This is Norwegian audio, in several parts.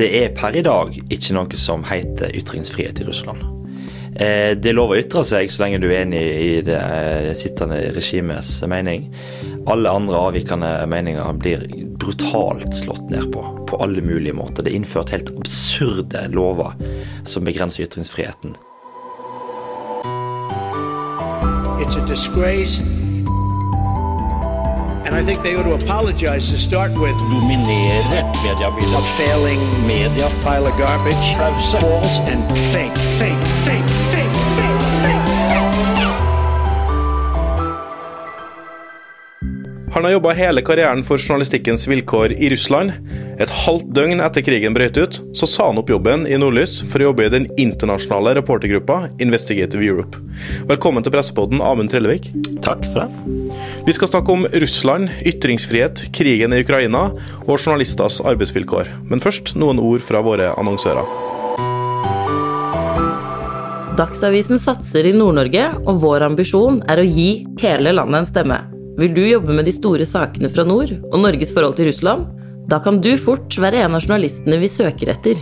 Det er per i dag ikke noe som heter ytringsfrihet i Russland. Eh, det er lov å ytre seg så lenge du er enig i det eh, sittende regimets mening. Alle andre avvikende meninger blir brutalt slått ned på, på alle mulige måter. Det er innført helt absurde lover som begrenser ytringsfriheten. It's a disgrace. And I think they ought to apologize to start with. dominere mediebildet. A failing Media pile of garbage, false and fake, fake, fake, fake, Han har jobba hele karrieren for journalistikkens vilkår i Russland. Et halvt døgn etter krigen brøt ut, så sa han opp jobben i Nordlys for å jobbe i den internasjonale reportergruppa Investigative Europe. Velkommen til pressepodden, Amund Trellevik. Takk for det. Vi skal snakke om Russland, ytringsfrihet, krigen i Ukraina og journalisters arbeidsvilkår. Men først noen ord fra våre annonsører. Dagsavisen satser i Nord-Norge, og vår ambisjon er å gi hele landet en stemme. Vil du jobbe med de store sakene fra nord og Norges forhold til Russland? Da kan du fort være en av journalistene vi søker etter.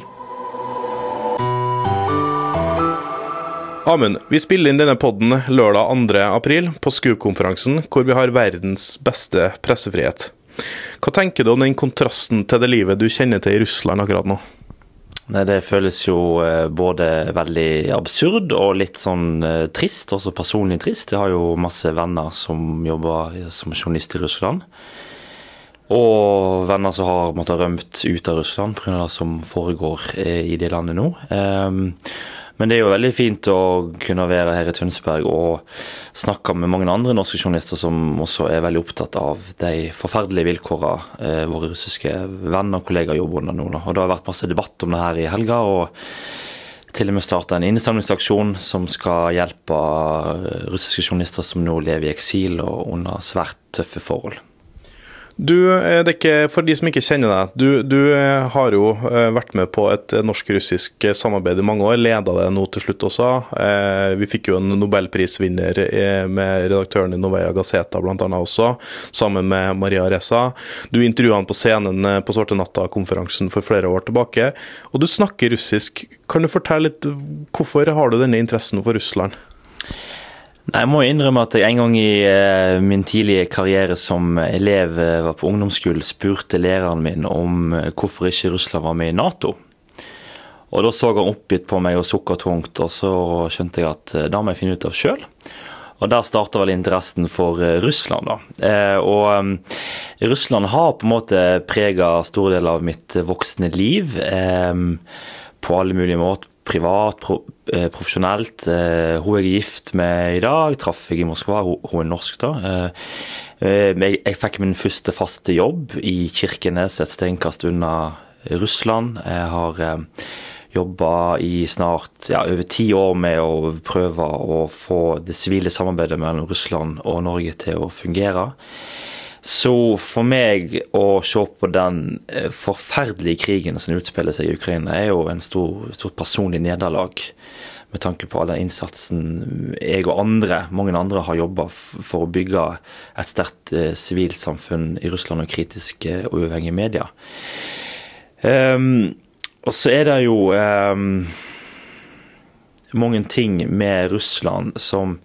Amund, vi spiller inn denne podden lørdag 2. april på SKUP-konferansen, hvor vi har verdens beste pressefrihet. Hva tenker du om den kontrasten til det livet du kjenner til i Russland akkurat nå? Nei, Det føles jo eh, både veldig absurd og litt sånn eh, trist, også personlig trist. Jeg har jo masse venner som jobber som journalist i Russland. Og venner som har måttet rømt ut av Russland pga. det som foregår eh, i det landet nå. Men det er jo veldig fint å kunne være her i Tønsberg og snakke med mange andre norske journalister som også er veldig opptatt av de forferdelige vilkårene eh, våre russiske venner og kollegaer jobber under nå. Og det har vært masse debatt om det her i helga. og til og med starta en innsamlingsaksjon som skal hjelpe eh, russiske journalister som nå lever i eksil og under svært tøffe forhold. Du, eh, det er ikke, For de som ikke kjenner deg, du, du eh, har jo eh, vært med på et norsk-russisk samarbeid i mange år. Leda det nå til slutt også. Vi fikk jo en nobelprisvinner med redaktøren i Novaya Gazeta bl.a. også, sammen med Maria Reza. Du intervjua han på scenen på Svarte natta-konferansen for flere år tilbake. Og du snakker russisk. Kan du fortelle litt hvorfor har du denne interessen for Russland? Nei, Jeg må innrømme at jeg en gang i eh, min tidlige karriere som elev eh, var på ungdomsskolen, spurte læreren min om eh, hvorfor ikke Russland var med i Nato. Og Da så han oppgitt på meg og sukka tungt, og så skjønte jeg at det må jeg finne ut av sjøl. Og der starta vel interessen for Russland, da. Og Russland har på en måte prega store deler av mitt voksne liv på alle mulige måter privat, pro, eh, profesjonelt. Eh, hun jeg er gift med i dag, traff jeg i Moskva. Hun, hun er norsk, da. Eh, jeg, jeg, fikk min første faste jobb i Kirkenes, et steinkast unna Russland. Jeg har eh, jobba i snart ja, over ti år med å prøve å få det sivile samarbeidet mellom Russland og Norge til å fungere. Så for meg å se på den eh, forferdelige krigen som utspiller seg i Ukraina, er jo en stor, stort personlig nederlag. Med tanke på all den innsatsen jeg og andre, mange andre har jobba for å bygge et sterkt sivilsamfunn i Russland og kritiske og uavhengige medier. Um, og så er det jo um, mange ting med Russland som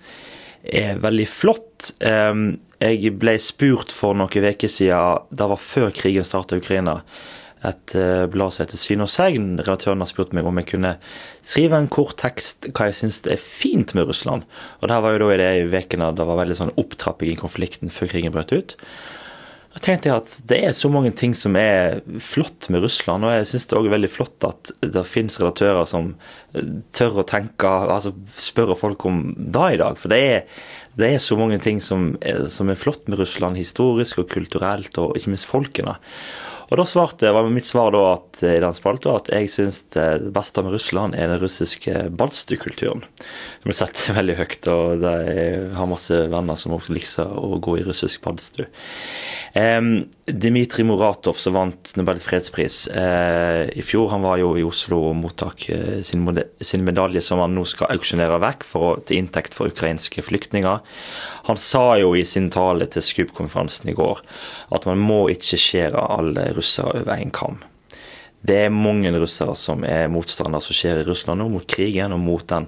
er veldig flott. Um, jeg ble spurt for noen uker siden, det var før krigen starta i Ukraina, et uh, blad som heter Syn og Segn. Redaktøren har spurt meg om jeg kunne skrive en kort tekst hva jeg syns er fint med Russland. Og det var jo da i de ukene det var veldig sånn opptrapping i konflikten før krigen brøt ut. Da tenkte jeg at det er så mange ting som er flott med Russland, og jeg syns det er veldig flott at det finnes redaktører som tør å tenke, altså spørre folk om det i dag. For det er, det er så mange ting som er, som er flott med Russland, historisk og kulturelt, og ikke minst folkene. Og da svarte, var mitt svar da at, i den spalta at jeg syns det beste med Russland er den russiske balstukulturen. Som blir sett veldig høyt, og jeg har masse venner som også liker å gå i russisk badstue. Um, Dmitrij Muratov, som vant Nobels fredspris uh, i fjor, han var jo i Oslo og mottok uh, sin, sin, medalje som han nå skal auksjonere vekk for til inntekt for ukrainske flyktninger. Han sa jo i sin tale til SKUP-konferansen i går at man må ikke skjære alle russere over en kam. Det er mange russere som er motstandere som skjer i Russland nå, mot krigen og mot den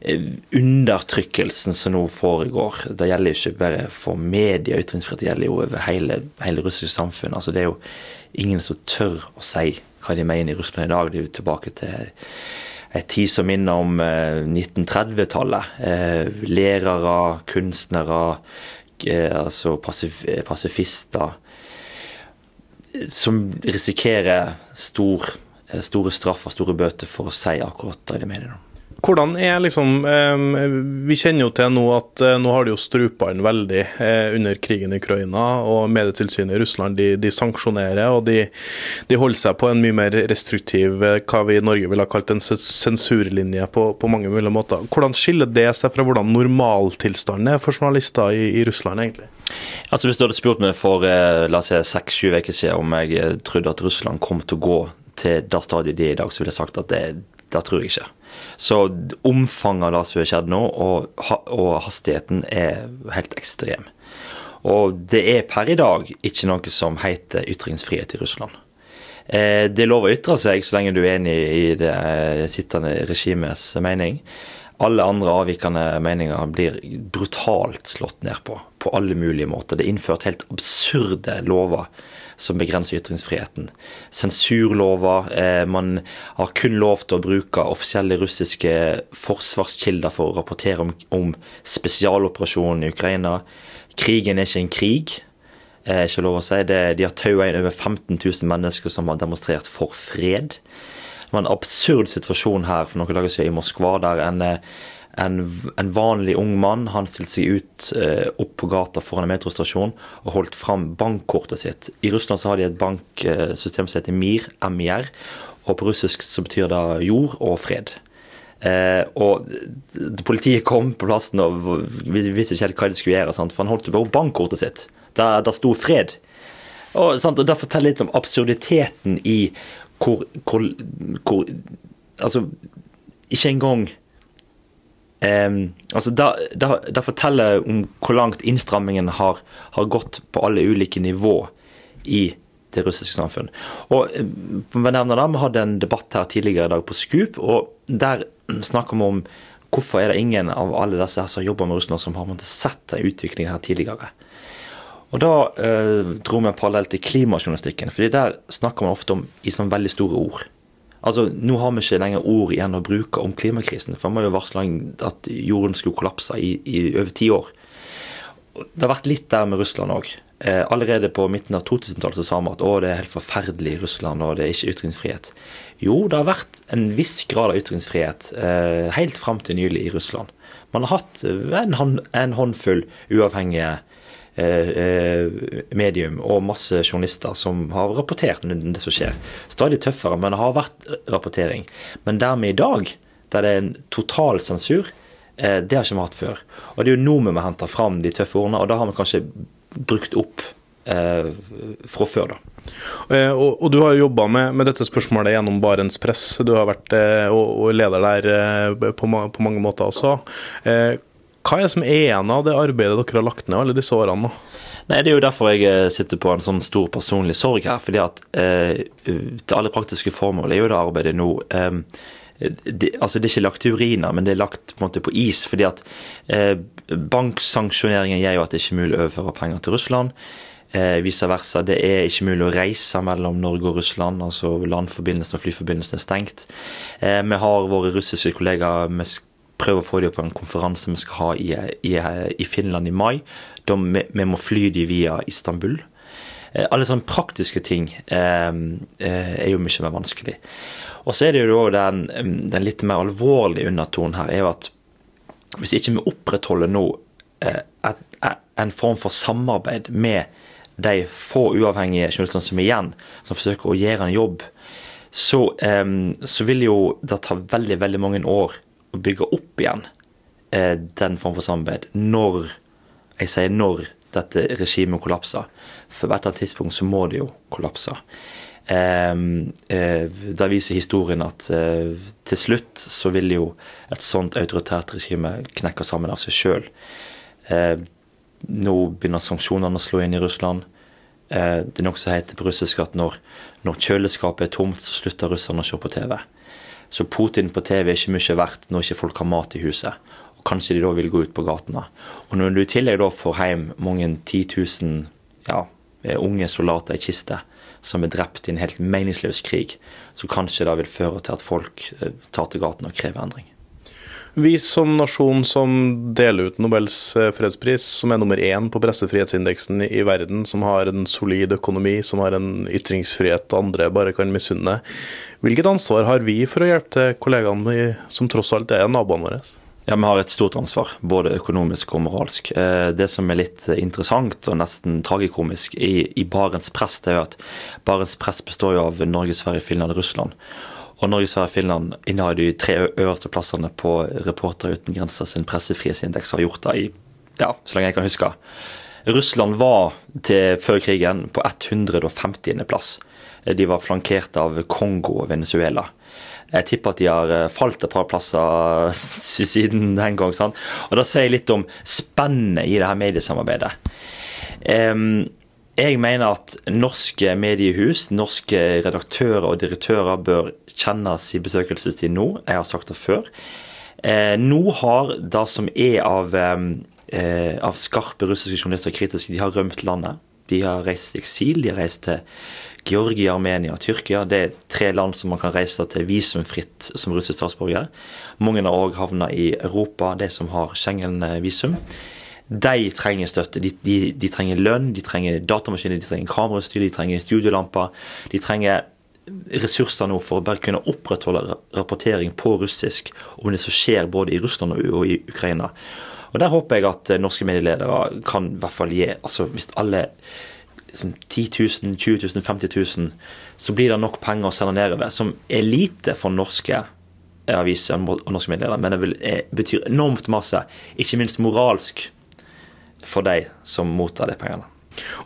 eh, undertrykkelsen som nå foregår. Det gjelder jo ikke bare for media, ytringsfrihet, det gjelder jo over hele, hele russiske samfunn. Altså, det er jo ingen som tør å si hva de mener i Russland i dag. Det er jo tilbake til en tid som minner om eh, 1930-tallet. Eh, lærere, kunstnere, eh, altså pasif pasifister som risikerer stor, eh, store straffer, store bøter, for å si akkurat det de mener. Hvordan er liksom Vi kjenner jo til nå at eh, nå har de jo strupa inn veldig eh, under krigen i Ukraina, og Medietilsynet i Russland de, de sanksjonerer og de, de, holder seg på en mye mer restriktiv, eh, hva vi i Norge ville ha kalt en sensurlinje på, på mange mulige måter. Hvordan skiller det seg fra hvordan normaltilstanden er for journalister i, i Russland, egentlig? Altså Hvis du hadde spurt meg for la oss si seks-sju uker siden om jeg trodde at Russland kom til å gå til det stadiet de er i dag, så ville jeg sagt at det, det tror jeg ikke. Så omfanget av det som har skjedd nå, og, og, hastigheten, er helt ekstrem. Og det er per i dag ikke noe som heter ytringsfrihet i Russland. Eh, det er lov å ytre seg så lenge du er enig i det eh, sittende regimets mening. Alle andre avvikende meninger blir brutalt slått ned på, på alle mulige måter. Det er innført helt absurde lover som begrenser ytringsfriheten. Sensurlover. Eh, man har kun lov til å bruke offisielle russiske forsvarskilder for å rapportere om, om spesialoperasjonen i Ukraina. Krigen er ikke en krig. Eh, ikke lov å si. Det, de har taua inn over 15 000 mennesker som har demonstrert for fred. Det var en absurd situasjon her for noen dager siden i Moskva, der en eh, en, en, vanlig ung mann han stilte seg ut eh, opp på gata foran en metrostasjon og holdt fram bankkortet sitt. I Russland så har de et banksystem som heter MIR, MIR, og på russisk så betyr det jord og fred. Eh, og Politiet kom på plassen og visste ikke helt hva de skulle gjøre, sant? for han holdt på bankkortet sitt. Der der sto fred. Og, sant? og Det forteller litt om absurditeten i hvor, hvor, hvor Altså, ikke engang Um, altså da, da, da, forteller om hvor langt innstrammingen har, har, gått på alle ulike nivå i det russiske samfunn. Og vi nevner da, Vi hadde en debatt her tidligere i dag på Skup, og der snakker vi om hvorfor er det ingen av alle disse her som jobber med Russland, som har sett den utviklingen her tidligere. Og Da uh, dro vi en parallell til klimajournalistikken, fordi der snakker man ofte om i sånn veldig store ord. Altså, Nå har vi ikke lenger ord igjen å bruke om klimakrisen. For vi har jo varsla at jorden skulle kollapse i, i over ti år. Det har vært litt der med Russland òg. Eh, allerede på midten av 2000-tallet sa vi at å, det er helt forferdelig i Russland, og det er ikke ytringsfrihet. Jo, det har vært en viss grad av ytringsfrihet eh, helt fram til nylig i Russland. Man har hatt en, hånd, en håndfull uavhengige Eh, eh, medium og masse journalister som har rapportert om det som skjer. Stadig tøffere, men det har vært rapportering. Men dermed i dag, der det er en total sensur, eh, det har ikke vi hatt før. Og det er jo nå vi må hente fram de tøffe ordene, og da har vi kanskje brukt opp eh, fra før, da. Eh, og, og, du har jobba med, med, dette spørsmålet gjennom Barents Press. Du har vært eh, og, og leder der på, på, mange måter også. Hva er det som er igjen av det arbeidet dere har lagt ned alle disse årene? da? Nei, Det er jo derfor jeg eh, sitter på en sånn stor personlig sorg her. fordi at eh, til alle praktiske formål er jo det arbeidet nå eh, det, altså det er ikke lagt til uriner, men det er lagt på en måte på is. fordi at eh, Banksanksjoneringen gjør jo at det ikke er mulig å overføre penger til Russland. Eh, vice versa. Det er ikke mulig å reise mellom Norge og Russland. altså Landforbindelsen og flyforbindelsen er stengt. Eh, vi har våre russiske kollegaer med prøve å få dem på en konferanse vi skal ha i, i, i Finland i mai. Da vi, vi må fly dem via Istanbul. Eh, alle sånne praktiske ting eh, eh, er jo mye mer vanskelig. Og så er det jo den, den litt mer alvorlige undertonen her, er jo at hvis ikke vi opprettholder nå eh, et, et, en form for samarbeid med de få uavhengige journalistene som er igjen, som forsøker å gjøre en jobb, så, eh, så vil jo det ta veldig, veldig mange år å bygge opp igjen eh, den form for samarbeid når Jeg sier når dette regimet kollapser. For på et tidspunkt så må det jo kollapse. Eh, eh, da viser historien at eh, til slutt så vil jo et sånt autoritært regime knekke sammen av seg sjøl. Eh, nå begynner sanksjonene å slå inn i Russland. Eh, det er noe som heter på russisk at når, når kjøleskapet er tomt, så slutter russerne å se på TV. Så Putin på TV er ikke mye verdt når ikke folk har mat i huset. Og Kanskje de da vil gå ut på gatene. Og når du i tillegg da får hjem mange 10 000 ja, eh, unge soldater i kiste som er drept i en helt meningsløs krig, så kanskje det vil føre til at folk eh, tar til gatene og krever endring. Vi som nasjon som deler ut Nobels eh, fredspris, som er nummer én på pressefrihetsindeksen i verden, som har en solid økonomi, som har en ytringsfrihet andre bare kan misunne, hvilket ansvar har vi for å hjelpe til kollegaene som tross alt er naboene våre? Ja, Vi har et stort ansvar, både økonomisk og moralsk. Eh, Det som er litt interessant og nesten tragikomisk i, i Barents Press, det er at Barents Press består jo av Norge, Sverige, Finland og Russland. Og Norge, Sverige og Finland innehar de tre øverste plassene på Reporter uten grenser sin pressefrihetsindeks, har gjort det i ja, så lenge jeg kan huske. Russland var til før krigen på 150. plass. De var flankert av Kongo og Venezuela. Jeg tipper at de har eh, falt et par plasser siden den gang. Sant? Og Det sier litt om spennet i det her mediesamarbeidet. Em, jeg mener at norske mediehus, norske redaktører og direktører bør kjennes i besøkelsestid nå. Jeg har sagt det før. Eh, nå har det som er av, eh, av skarpe russiske journalister og kritiske, de har rømt landet. De har reist i eksil, de har reist til Georgia, Armenia og Tyrkia. Det er tre land som man kan reise til visumfritt som russisk statsborger. Mange har òg havna i Europa, de som har Schengen-visum. De trenger støtte. De, de, de trenger lønn, de trenger datamaskiner, de trenger kamerautstyr, de trenger studiolamper. De trenger ressurser nå for å bare kunne opprettholde rapportering på russisk om det som skjer både i Russland og, i Ukraina. Og Der håper jeg at eh, norske medieledere kan i hvert fall gi altså Hvis alle liksom 10 000, 20 000, 50 000, så blir det nok penger å sende nedover, som er lite for norske aviser og norske medieledere, men det eh, betyr enormt masse, ikke minst moralsk, for de som mottar de pengene.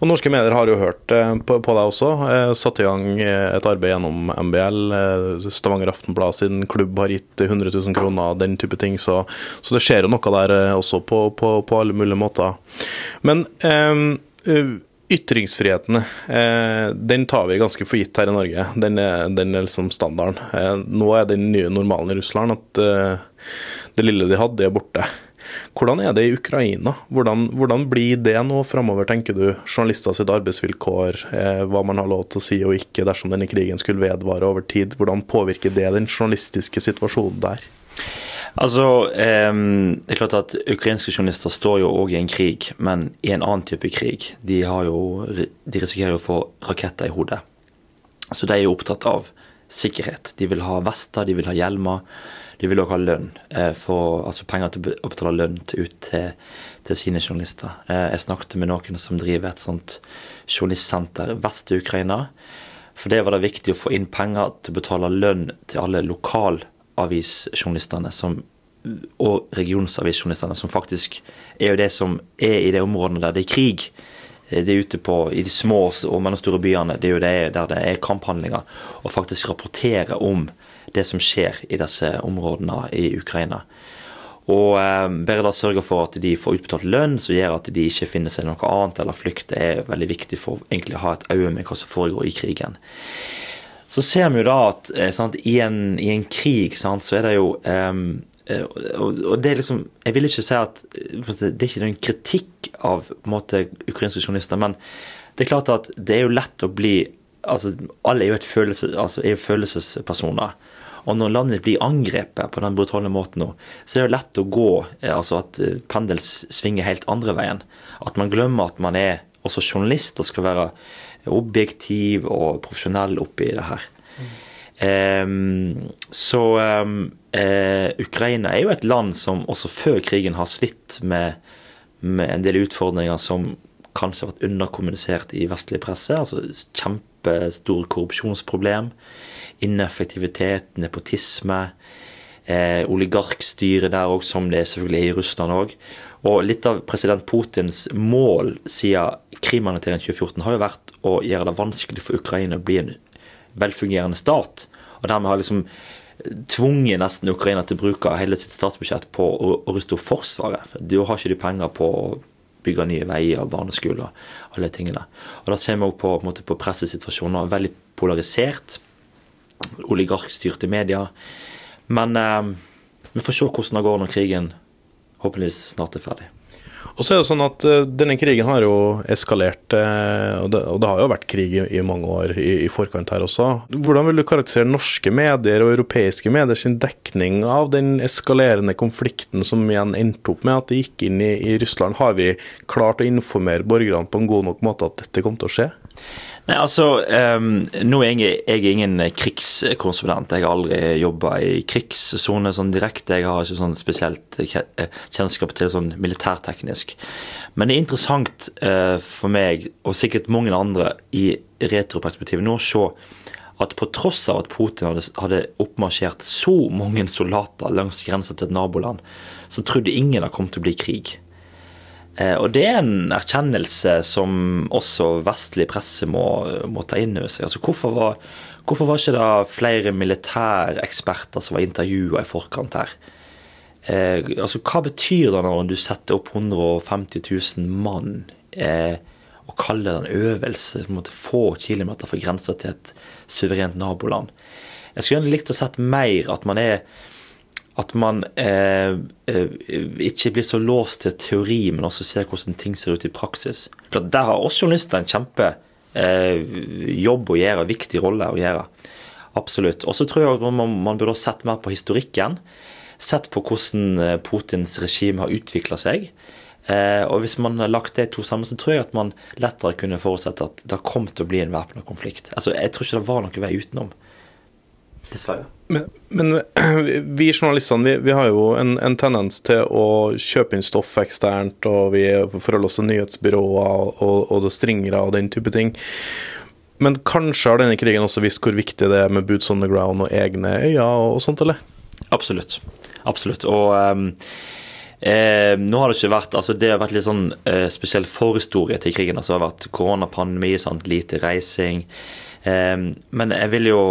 Og Norske medier har jo hørt eh, på, deg også. Eh, satt i gang eh, et arbeid gjennom MBL. Stavanger Aftenblad sin klubb har gitt 100 000 kroner, den type ting. Så, så det skjer jo noe der også på, på, på alle mulige måter. Men eh, ytringsfriheten, eh, den tar vi ganske for gitt her i Norge. Den er, den er liksom standarden. Eh, nå er den nye normalen i Russland at det lille de hadde, er borte. Hvordan er det i Ukraina? Hvordan, hvordan blir det nå framover, tenker du? Journalister sitt arbeidsvilkår, eh, hva man har lov til å si og ikke dersom denne krigen skulle vedvare over tid. Hvordan påvirker det den journalistiske situasjonen der? Altså, eh, det er klart at Ukrainske journalister står jo òg i en krig, men i en annen type krig. De, jo, de risikerer jo å få raketter i hodet. Så de er jo opptatt av sikkerhet. De vil ha vester, de vil ha hjelmer. De vil òg ha lønn, eh, for, altså penger til å betale lønn ut til, til sine journalister. Eh, jeg snakket med noen som driver et sånt journalistsenter vest i Ukraina. For det var det viktig å få inn penger til å betale lønn til alle lokalavisjournalistene og regionsavisjournalistene, som faktisk er jo det som er i de områdene der det er krig. Eh, Det er ute på, I de små og mellomstore byene det er jo det der det er kamphandlinger. Og faktisk rapportere om det som skjer i disse områdene i Ukraina. Og eh, bare da sørge for at de får utbetalt lønn, som gjør at de ikke finner seg noe annet eller flykt, er veldig viktig for egentlig å ha et øye med hva som foregår i krigen. Så ser vi jo da at eh, sant, i, en, i en krig sant, så er det jo eh, og, og det er liksom Jeg vil ikke si at eh, Det er ikke noen kritikk av på en måte ukrainske journalister, men det er klart at det er jo lett å bli altså Alle er jo, følelse, altså, er jo følelsespersoner. Og når landet blir angrepet på den brutale måten nå, så er det jo lett å gå eh, altså at eh, pendelen svinger helt andre veien. At man glemmer at man er også journalist og skal være objektiv og profesjonell oppi det her. Ehm, så um, uh, Ukraina er jo et land som også før krigen har slitt med, med en del utfordringer som kanskje har vært underkommunisert i vestlig presse. altså Kjempestore korrupsjonsproblem, ineffektivitet, nepotisme, eh, oligarkstyre der òg, som det selvfølgelig er i Russland òg. Og litt av president Putins mål siden krigsannekteringsjonen 2014 har jo vært å gjøre det vanskelig for Ukraina å bli en velfungerende stat. Og dermed har liksom tvunget nesten Ukraina til å bruke hele sitt statsbudsjett på å, å ruste opp Forsvaret. For Da har ikke de penger på å bygge nye veier barneskoler alle de tingene. Og da ser vi òg på, på, på pressesituasjonen, veldig polarisert. Oligarkstyrte medier. Men eh, vi får se hvordan det går når krigen håpeligvis snart er ferdig. Og så er det sånn at uh, Denne krigen har jo eskalert, uh, og, det, og, det, har jo vært krig i, i mange år i, i, forkant her også. Hvordan vil du karakterisere norske medier og europeiske medier sin dekning av den eskalerende konflikten som igjen endte opp med at det gikk inn i, i Russland? Har vi klart å informere borgerne på en god nok måte at dette kom til å skje? Nei, altså, um, nå er jeg, jeg er ingen krigskonsulent. Jeg har aldri jobba i krigssone sånn direkte. Jeg har ikke sånn spesielt kjennskap til sånn militærteknisk. Men det er interessant uh, for meg, og sikkert mange andre i retroperspektiv, nå å se at på tross av at Putin hadde, hadde oppmarsjert så mange soldater langs grensa til et naboland, så trodde ingen det kom til å bli krig. Eh, og det er en erkjennelse som også vestlig presse må, må ta inn over seg. Altså, hvorfor, var, hvorfor var ikke det flere militæreksperter som var intervjua i forkant her? Eh, altså, hva betyr det når du setter opp 150 000 mann eh, og kaller det en øvelse på en måte få kilometer fra grensa til et suverent naboland? Jeg skulle gjerne likt å sett mer at man er at man eh, eh, ikke blir så låst til teori, men også ser hvordan ting ser ut i praksis. For Der har også journalister en kjempe eh, å gjøre, viktig rolle å gjøre. Absolutt. Og så tror jeg man, man burde sett mer på historikken. Sett på hvordan eh, Putins regime har utvikla seg. Eh, og hvis man har lagt det to sammen, så tror jeg at man lettere kunne forutsette at det kom til å bli en væpna konflikt. Altså, Jeg tror ikke det var noen vei utenom. Dessverre. Men, men vi journalistene vi, vi har jo en, en, tendens til å kjøpe inn stoff eksternt, og vi forholder oss til nyhetsbyråer og, og stringere og den type ting. Men kanskje har denne krigen også visst hvor viktig det er med boots on the ground og egne øyne og, og sånt, eller? Absolutt. Absolutt. Og um, eh, nå har det ikke vært altså Det har vært litt sånn eh, spesiell forhistorie til krigen. altså Det har vært koronapandemi, sant? lite reising. Um, men jeg vil jo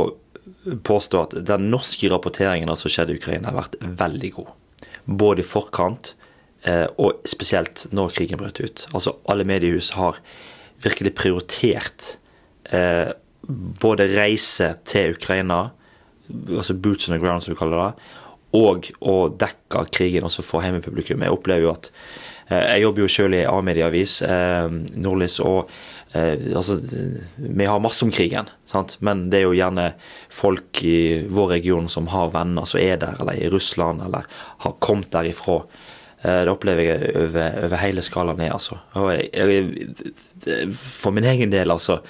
påstå at den norske rapporteringen av som skjedde i Ukraina, har vært veldig god. Både i forkant eh, og spesielt når krigen brøt ut. Altså Alle mediehus har virkelig prioritert eh, både reise til Ukraina, altså boots on the ground, som du kaller det, og å dekke krigen også for hjemmepublikum. Jeg opplever jo at eh, Jeg jobber jo selv i A-medieavis, Nordlys, og Eh, altså, Vi har masse om krigen, sant? men det er jo gjerne folk i vår region som har venner som er der, eller i Russland, eller har kommet derifra. Eh, det opplever jeg over, over hele skalaen ned, altså. Jeg, jeg, for min egen del, altså.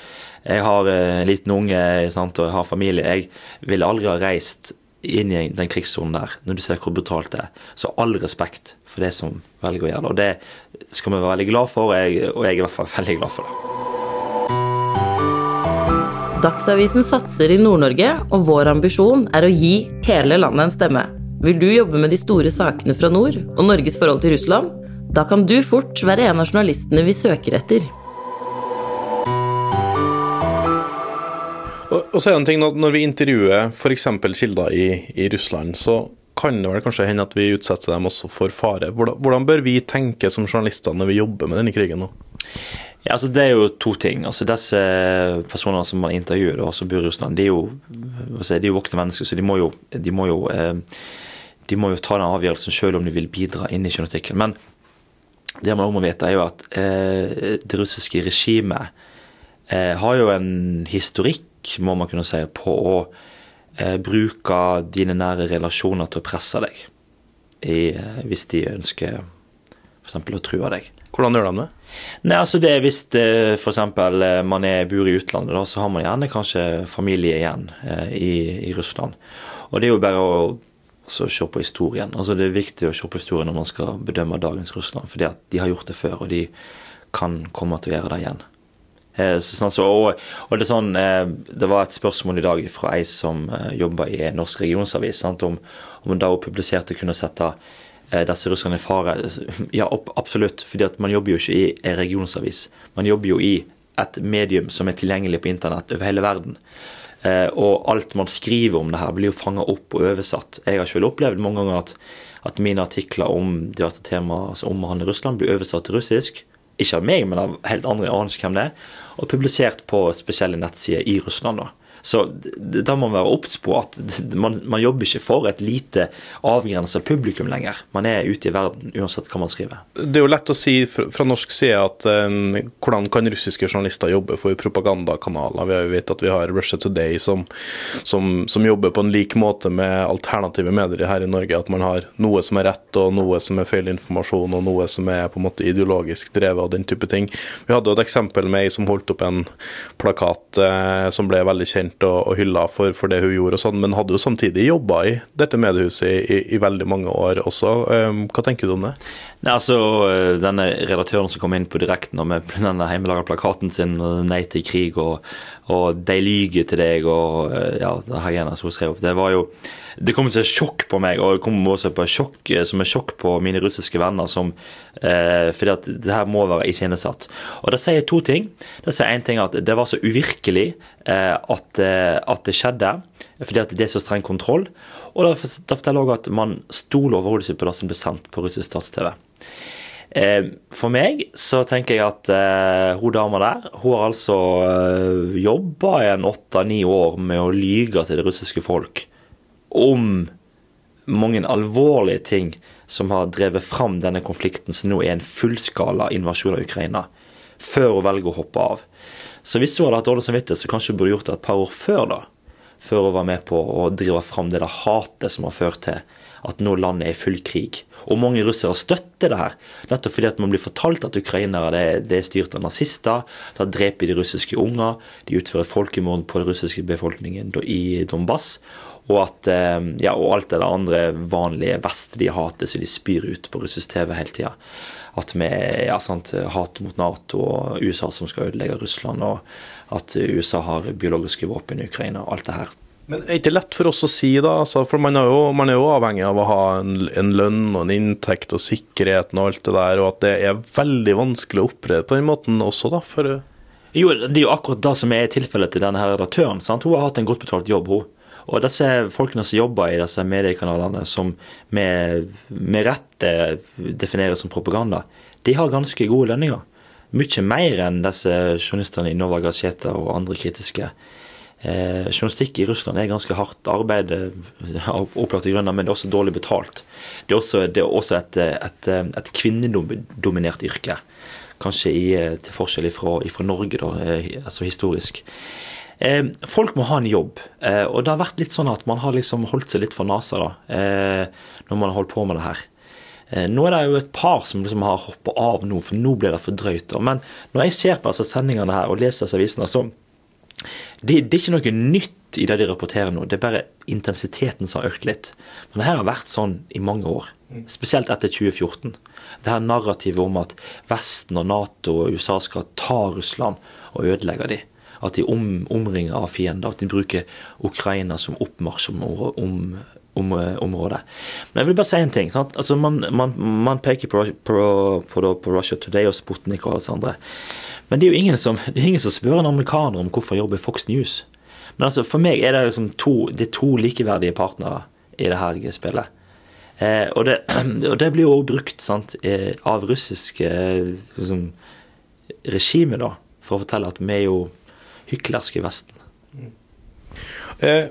Jeg har en liten unge sant, og jeg har familie. Jeg ville aldri ha reist inn i den krigssonen der, når du ser hvor brutalt det er. Så all respekt for det som velger å gjøre det. Og det skal vi være veldig glad for, og jeg, og jeg er i hvert fall veldig glad for det. Dagsavisen satser i Nord-Norge, og vår ambisjon er å gi hele landet en stemme. Vil du jobbe med de store sakene fra nord og Norges forhold til Russland? Da kan du fort være en av journalistene vi søker etter. Og, og så er det en ting at Når vi intervjuer f.eks. kilder i, i, Russland, så kan det vel kanskje hende at vi utsetter dem også for fare. Hvordan, hvordan bør vi tenke som journalister når vi jobber med denne krigen nå? Ja, altså Det er jo to ting. Altså Disse personene som man intervjuer, da, som bor i Russland, de er jo, si, de er jo voksne mennesker, så de må jo, de må jo, eh, de må jo ta den avgjørelsen selv om de vil bidra inn i journalistikken. Men det man også må vite, er jo at eh, det russiske regimet eh, har jo en historikk, må man kunne si, på å eh, bruke dine nære relasjoner til å presse deg, i, eh, hvis de ønsker f.eks. å true deg. Hvordan gjør de det? Nei, altså det er Hvis eh, f.eks. Eh, man er bor i utlandet, da, så har man gjerne kanskje familie igjen eh, i, i, Russland. Og det er jo bare å altså, se på historien. Altså Det er viktig å se på historien når man skal bedømme dagens Russland, fordi at de har gjort det før, og de kan komme til å gjøre det igjen. Sånn, så, og, og, det, sånn, det var et spørsmål i dag fra ei som jobber i norsk regionsavis, sant, om, om da hun publiserte kunne sette Eh, disse russerne i fare? Ja, absolutt. fordi man jobber jo ikke i en regionsavis. Man jobber jo i et medium som er tilgjengelig på internett over hele verden. Eh, og alt man skriver om det her, blir jo fanga opp og oversatt. Jeg har selv opplevd mange ganger at, at mine artikler om diverse temaer som altså omhandler Russland, blir oversatt til russisk ikke av meg, men av helt andre, jeg aner ikke hvem det er, og publisert på spesielle nettsider i Russland. da. Så da må man være obs på at man, man jobber ikke for et lite avgrensa publikum lenger. Man er ute i verden uansett hva man skriver. Det er jo lett å si fra, norsk side at eh, hvordan kan russiske journalister jobbe for propagandakanaler? Vi har jo vet at vi har Russia Today som, som, som jobber på en lik måte med alternative medier her i Norge. At man har noe som er rett og noe som er feil informasjon og noe som er på en måte ideologisk drevet og den type ting. Vi hadde jo et eksempel med ei som holdt opp en plakat eh, som ble veldig kjent og, og hylla for, for det hun gjorde, og sånn, men hadde jo samtidig jobba i dette mediehuset i, i, i veldig mange år også. Eh, hva tenker du om det? Nei, altså, øh, Denne redaktøren som kom inn på direkten og med denne hjemmelaga plakaten sin, 'Nei til krig' og, og 'De lyger til deg' og øh, ja, det her igjen, som hun skrev opp, det var jo det kom som et sjokk på meg, og det kom også på sjokk, øh, som et sjokk på mine russiske venner. som eh, fordi at det her må være iscenesatt. Og det sier to ting. Det sier én ting at det var så uvirkelig eh, at, eh, at det skjedde, fordi at det er så streng kontroll. Og det, det forteller også at man stoler overhodet ikke på det som blir sendt på russisk stats-TV. Eh, For meg så tenker jeg at eh, hun dama der, hun har altså eh, jobba i en åtte-ni år med å lyge til det russiske folk om mange alvorlige ting som har drevet fram denne konflikten, som nå er en fullskala invasjon av Ukraina, før hun velger å hoppe av. Så hvis hun hadde hatt dårlig samvittighet, så kanskje hun burde gjort det et par år før, da. Før hun var med på å drive fram det der hatet som har ført til at nå landet er i full krig. Og mange russere støtter det her, nettopp fordi at man blir fortalt at ukrainere det, det er styrt av nazister, da dreper de russiske unger, de utfører folkemord på den russiske befolkningen i Donbass, og at eh, ja, og alt det andre vanlige vestlige hatet som de spyr ut på russisk TV hele tida. At vi ja, sant, hat mot Nato og USA som skal ødelegge Russland, og at USA har biologiske våpen i Ukraina, og alt det her. Men er ikke lett for oss å si, da? Altså, for man er, jo, man er jo avhengig av å ha en, en lønn og en inntekt og sikkerheten og alt det der, og at det er veldig vanskelig å opptre på den måten også, da. For Jo, det er jo akkurat det som er tilfellet til denne her redaktøren. sant? Hun har hatt en godt betalt jobb, hun. Og disse folkene som jobber i disse mediekanalene, som med, med rette defineres som propaganda, de har ganske gode lønninger. Mye mer enn disse journalistene i Nova Gazeta og andre kritiske. Eh, journalistikk i Russland er ganske hardt arbeid opplagt av opplagte grunner, men det er også dårlig betalt. Det er også, det er også et, et, et kvinnedominert yrke. Kanskje i, eh, til forskjell fra, Norge, da, eh, altså historisk. Eh, folk må ha en jobb, eh, og det har vært litt sånn at man har liksom holdt seg litt for nesa da, eh, når man har holdt på med det her. Eh, Nå er det jo et par som liksom har hoppa av nå, for nå blir det for drøyt. da. Men når jeg ser på altså, sendingene her og leser avisene, så det, det er ikke noe nytt i det de rapporterer nå. Det er bare intensiteten som har økt litt. Men det her har vært sånn i mange år. Spesielt etter 2014. Det her narrativet om at Vesten og Nato og USA skal ta Russland og ødelegge dem. At de om, omringer av fiender. At de bruker Ukraina som oppmarsjområde. Om, om, område. Men jeg vil bare si en ting. Sant? Altså, man, man, man peker på, på, på, på Russia Today og Sputnik og alle disse andre. Men det er jo ingen som, ingen som spør en amerikaner om hvorfor jobber Fox News. Men altså, for meg er det liksom to, det er to likeverdige partnere i det her spillet. Eh, og, det, og det blir jo også brukt sant, eh, av russiske eh, liksom, regimet, da, for å fortelle at vi er jo hyklerske i Vesten. eh,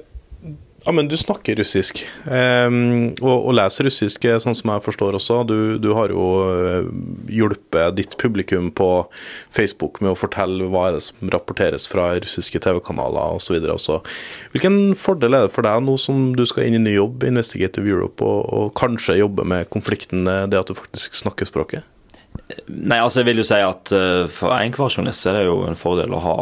ja, men du snakker russisk, um, og, og leser russisk, eh, sånn som jeg forstår også. Du, du har jo eh, hjulpet ditt publikum på Facebook med å fortelle hva er det som rapporteres fra russiske TV-kanaler osv. også. Hvilken fordel er det for deg nå som du skal inn i ny jobb, Investigative Europe, og, og kanskje jobbe med konflikten, eh, det at du faktisk snakker språket? Nei, altså jeg vil jo si at for enhver journalist er det jo en fordel å ha,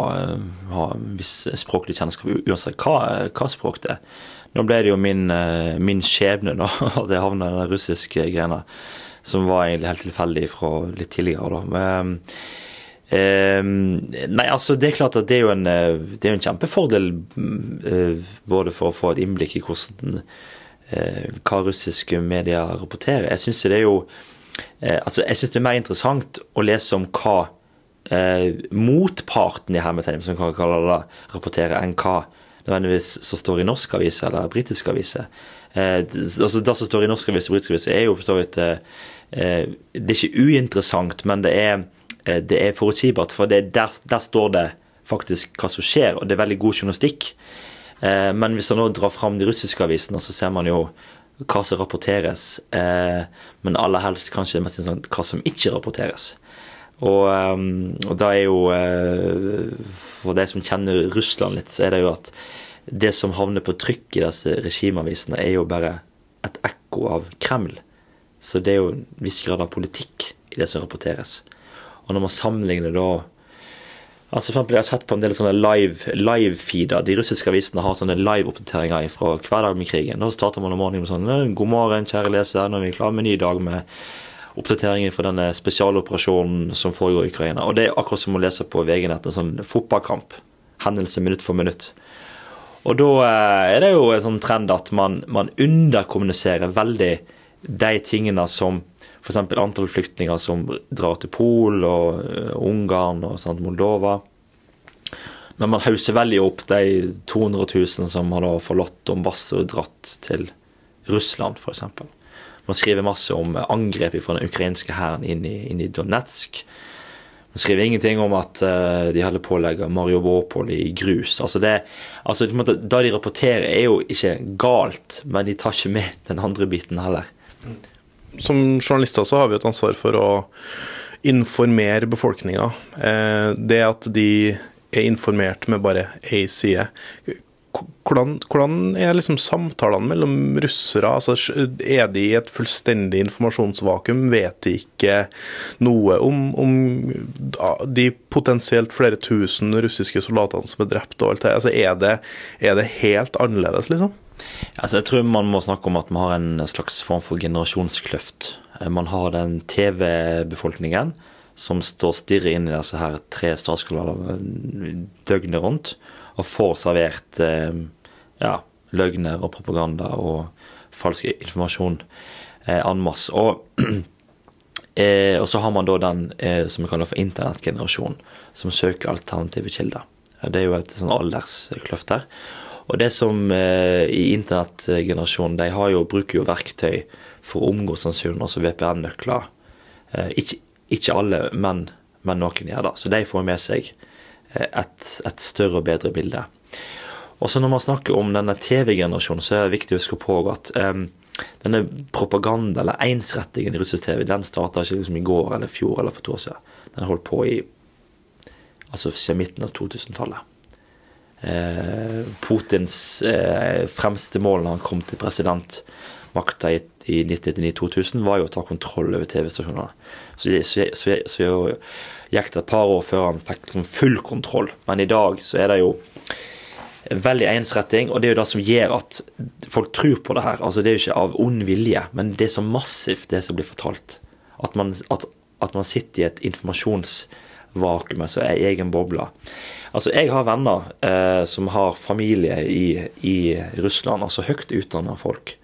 ha viss språklig kjennskap, uansett hva, hva språk det er. Nå ble det jo min, uh, min skjebne da, at jeg havna i den russiske grena, som var egentlig helt tilfeldig fra litt tidligere. da. Men, eh, nei, altså det er klart at det er jo en, det er jo en kjempefordel både for å få et innblikk i hvordan hva russiske medier rapporterer. Jeg synes det er jo Eh, altså, jeg syns det er mer interessant å lese om hva eh, motparten i hermetegn, som kan kalle det, rapporterer, enn hva nødvendigvis som står i norske aviser eller britiske aviser. Eh, altså, det som står i norske aviser og britiske aviser, er jo for så vidt eh, Det er ikke uinteressant, men det er eh, det er forutsigbart. For det, der, der står det faktisk hva som skjer, og det er veldig god journalistikk. Eh, men hvis man nå drar fram de russiske avisene, så ser man jo hva som rapporteres. Eh, men aller helst kanskje mest interessant hva som ikke rapporteres. Og, eh, og da er jo eh, For de som kjenner Russland litt, så er det jo at det som havner på trykk i disse regimeavisene, er jo bare et ekko av Kreml. Så det er jo en viss grad av politikk i det som rapporteres. Og når man sammenligner da Altså for eksempel, Jeg har sett på en del sånne live-feeder. de russiske avisene har sånne live-oppdateringer fra hver dag med krigen. Da starter man om morgenen med sånn God morgen, kjære leser. Nå er vi klare med en ny dag med oppdateringer fra denne spesialoperasjonen som foregår i Ukraina. Og det er akkurat som å lese på VG-nett en sånn fotballkamp. Hendelse minutt for minutt. Og da eh, er det jo en sånn trend at man, man underkommuniserer veldig de tingene som f.eks. antall flyktninger som drar til Pol og uh, Ungarn og sånt, Moldova. Men man hauser veldig opp de 200 000 som har forlatt Donbass og dratt til Russland, f.eks. Man skriver masse om angrep fra den ukrainske hæren inn, inn, i Donetsk. Man skriver ingenting om at uh, de holder på å legge Mariupol i grus. Altså det, altså, måte, Da de rapporterer, er jo ikke galt, men de tar ikke med den andre biten heller som journalister så har vi et ansvar for å informere befolkninga. Eh, det at de er informert med bare én side. Hvordan, hvordan, er liksom samtalene mellom russere? Altså, er de i et fullstendig informasjonsvakuum? Vet de ikke noe om, om de potensielt flere tusen russiske soldatene som er drept? og alt det? Altså, er, det, er det helt annerledes, liksom? Altså, jeg tror man må snakke om at man har en slags form for generasjonskløft. Eh, man har den TV-befolkningen som står og stirrer inn i disse her tre statskanalene døgnet rundt, og får servert eh, ja, løgner og propaganda og falsk informasjon eh, en masse. Og, eh, og, så har man da den eh, som vi kaller for internettgenerasjonen, som søker alternative kilder. Det er jo et sånn alderskløft der. Og det som eh, i internettgenerasjonen, de jo, bruker jo verktøy for å omgå sensuren, altså VPN-nøkler. Eh, ikke, ikke, alle, men, men, noen gjør det. Så de får med seg et, et, større og bedre bilde. Og så når man snakker om denne TV-generasjonen, så er det viktig å huske på at um, denne propaganda, eller ensrettingen i russisk TV, den starta ikke liksom i går eller i fjor eller for to år siden. Den har holdt på i altså siden midten av 2000-tallet. Eh, Putins eh, fremste mål når han kom til presidentmakta i, i 1999-2000, var jo å ta kontroll over TV-stasjonene. Så, så, så, så, gikk det et par år før han fikk liksom full kontroll. Men i dag så er det jo veldig ensretting, og det er jo det som gjør at folk tror på det her. Altså Det er jo ikke av ond vilje, men det er så massivt, det som blir fortalt. At man, at, at man sitter i et informasjonsvakuum, altså ei egen boble. Altså, Jeg har venner eh, som har familie i, i Russland, altså høyt utdanna folk,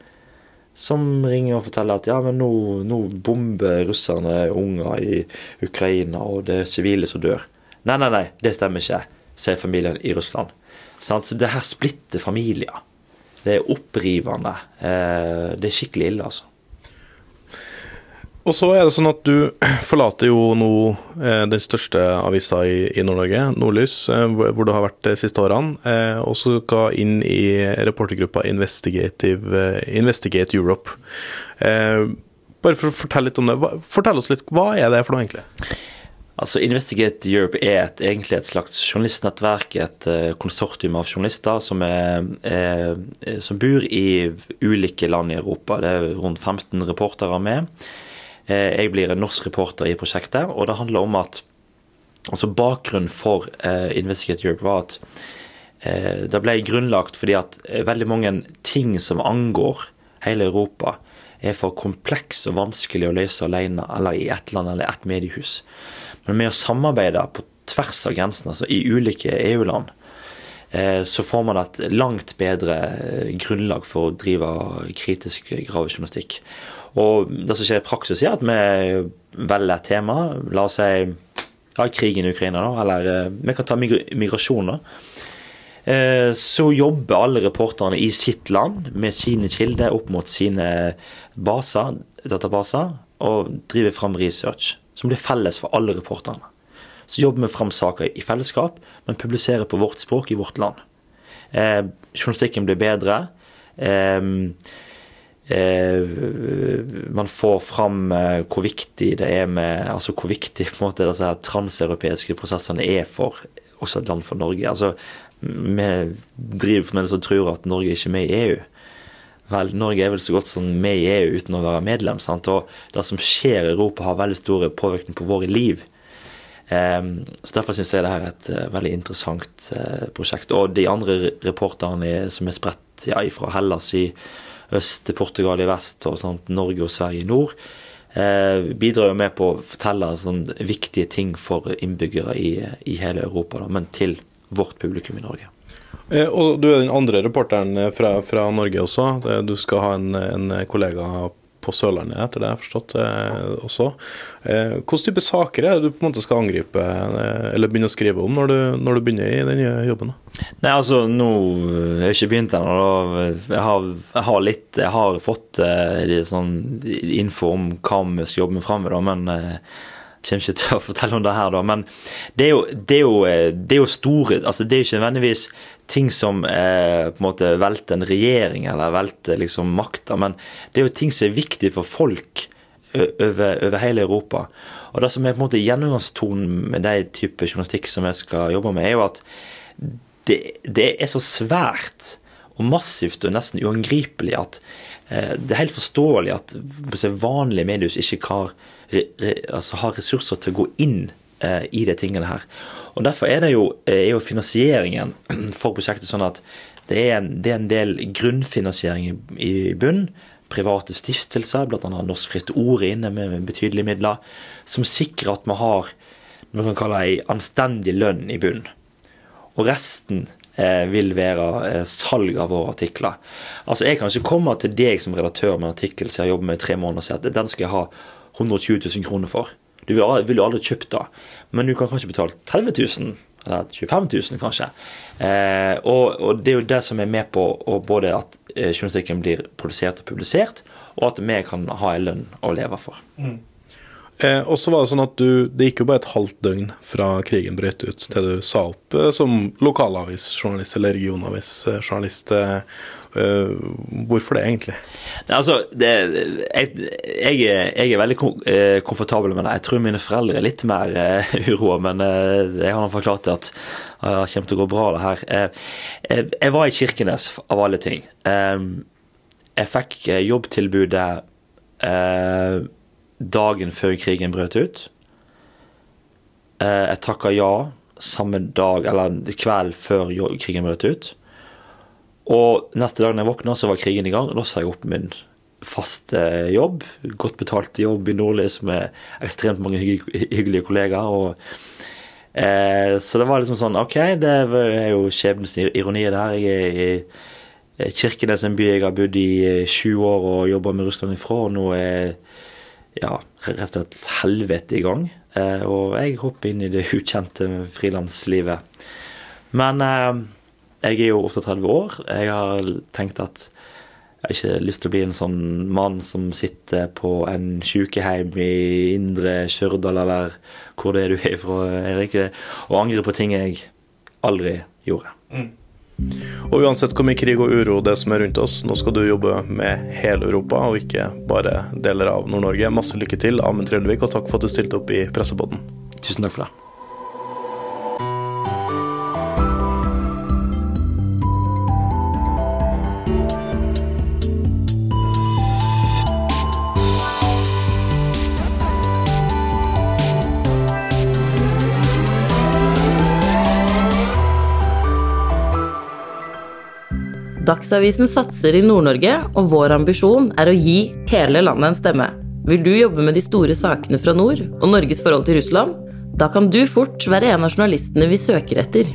som ringer og forteller at ja, men nå, nå bomber russerne unger i Ukraina, og det er sivile som dør. Nei, nei, nei, det stemmer ikke, sier familien i Russland. Så det her splitter familier. Det er opprivende. Eh, det er skikkelig ille, altså. Og så er det sånn at du forlater jo nå eh, den største avisa i, i Nord-Norge, Nordlys, eh, hvor, du har vært de siste årene, eh, og så skal inn i reportergruppa eh, Investigate Europe. Eh, bare for å fortelle litt om det, fortell oss litt, hva er det for noe egentlig? Altså Investigate Europe er et, egentlig et slags journalistnettverk, et uh, konsortium av journalister som, er, er, som bor i ulike land i Europa. Det er rundt 15 reportere med. Eh, jeg blir en norsk reporter i prosjektet, og det handler om at altså Bakgrunnen for uh, Investigate Europe var at uh, det ble grunnlagt fordi at veldig mange ting som angår hele Europa, er for kompleks og vanskelig å løse alene eller i ett land eller ett mediehus. Men med å samarbeide på tvers av grensene, altså i ulike EU-land, så får man et langt bedre grunnlag for å drive kritisk gravejournalistikk. Og det som skjer i praksis, er at vi velger et tema. La oss si ja, krigen i Ukraina, da. Eller eh, vi kan ta migrasjon, da. Eh, så jobber alle reporterne i sitt land med sine kilder opp mot sine baser, databaser, og driver fram research som blir felles for alle reporterne. Så jobber vi fram saker i fellesskap, men publiserer på vårt språk i vårt land. Eh, journalistikken blir bedre. Eh, man får fram eh, hvor viktig det er med altså hvor viktig på en måte disse her transeuropeiske prosessene er for også et land for Norge. Altså, Vi driver for mennesker som tror at Norge er ikke med i EU. Vel, Norge er vel så godt som med i EU uten å være medlem. sant? Og det som skjer i Europa, har veldig store påvirkning på våre liv. Um, så Derfor syns jeg det her er et veldig interessant prosjekt. Og de andre reporterne som er spredt ja, fra Hellas i øst til Portugal i vest og sånt, Norge og Sverige i nord, Eh, bidrar jo med på å fortelle sånn, viktige ting for innbyggere i, i hele Europa, da, men til vårt publikum i Norge. Eh, og du er den andre reporteren eh, fra, fra Norge også. Du skal ha en, en kollega på Sørlandet, etter det jeg har forstått eh, også. Eh, Hvilke type saker er det du på en måte skal angripe eh, eller begynne å skrive om når du, når du begynner i den nye jobben? Da? Nei, altså, nå har jeg ikke begynt ennå. Jeg, har, jeg har litt Jeg har fått eh, sånn info om hva vi skal jobbe med framover, men kommer ikke til å fortelle om det her, da. Men det er jo, det er jo, det er jo store altså Det er ikke nødvendigvis ting som eh, på en måte velter en regjering eller velter liksom makta, men det er jo ting som er viktig for folk over, over, hele Europa. Og det som er på en måte gjennomgangstonen med de type journalistikk som jeg skal jobbe med, er jo at det, det er så svært og massivt og nesten uangripelig at eh, det er helt forståelig at vanlige medier ikke har altså har ressurser til å gå inn eh, i de tingene her. Og Derfor er, jo, eh, er jo finansieringen for prosjektet sånn at det er en, det er en del grunnfinansiering i, i bunn. Private stiftelser, bl.a. Norsk Fritt Ord inne med betydelige midler, som sikrer at vi har noe man kan kalle ei anstendig lønn i bunn. Og resten eh, vil være eh, salg av våre artikler. Altså Jeg kan ikke komme til deg som redaktør med en artikkel som jeg har jobbet med i tre måneder og si at den skal jeg ha 120 000 kroner for. Du vil, vil jo aldri kjøpt det, men du kan kanskje betale 30 000, eller 25 000 kanskje. Eh, og, og, det er jo det som er med på både at eh, journalistikken blir produsert og publisert, og at vi kan ha en lønn å leve for. Mm. Eh, og så var Det sånn at du, det gikk jo bare et halvt døgn fra krigen brøt ut til du sa opp eh, som lokalavisjournalist eller regionavisjournalist. Eh, eh, hvorfor det, egentlig? Altså, det, jeg, jeg, jeg, er veldig eh, komfortabel med det. Jeg tror mine foreldre er litt mer uh, uroa, men jeg har forklart at det kommer til å gå bra, det her. Jeg var i Kirkenes, av alle ting. jeg fikk jobbtilbudet dagen før krigen brøt ut. Eh, jeg takka ja samme dag, eller kveld før krigen brøt ut. Og neste dag jeg våkna, så var krigen i gang. og Da sa jeg opp min faste jobb. Godt betalt jobb i Nordlys med ekstremt mange hyggelige kollegaer. og eh, Så det var liksom sånn OK, det er jo skjebnens ironi det her. Jeg er i Kirkenes, en by jeg har bodd i sju år og jobba med Russland ifra. og nå er ja, rett og slett helvete i gang. Eh, og jeg hopper inn i det ukjente frilanslivet. Men eh, jeg er jo 38 år. Jeg har tenkt at jeg har ikke lyst til å bli en sånn mann som sitter på en sykehjem i indre Stjørdal, eller hvor det er du er fra, Erik, og angrer på ting jeg aldri gjorde. Mm. Og uansett hvor mye krig og uro det som er rundt oss, nå skal du jobbe med hele Europa og ikke bare deler av Nord-Norge. Masse lykke til, Amund Trellevik, og takk for at du stilte opp i Pressepodden. Tusen takk for det. Dagsavisen satser i Nord-Norge, og vår ambisjon er å gi hele landet en stemme. Vil du jobbe med de store sakene fra nord og Norges forhold til Russland? Da kan du fort være en av journalistene vi søker etter.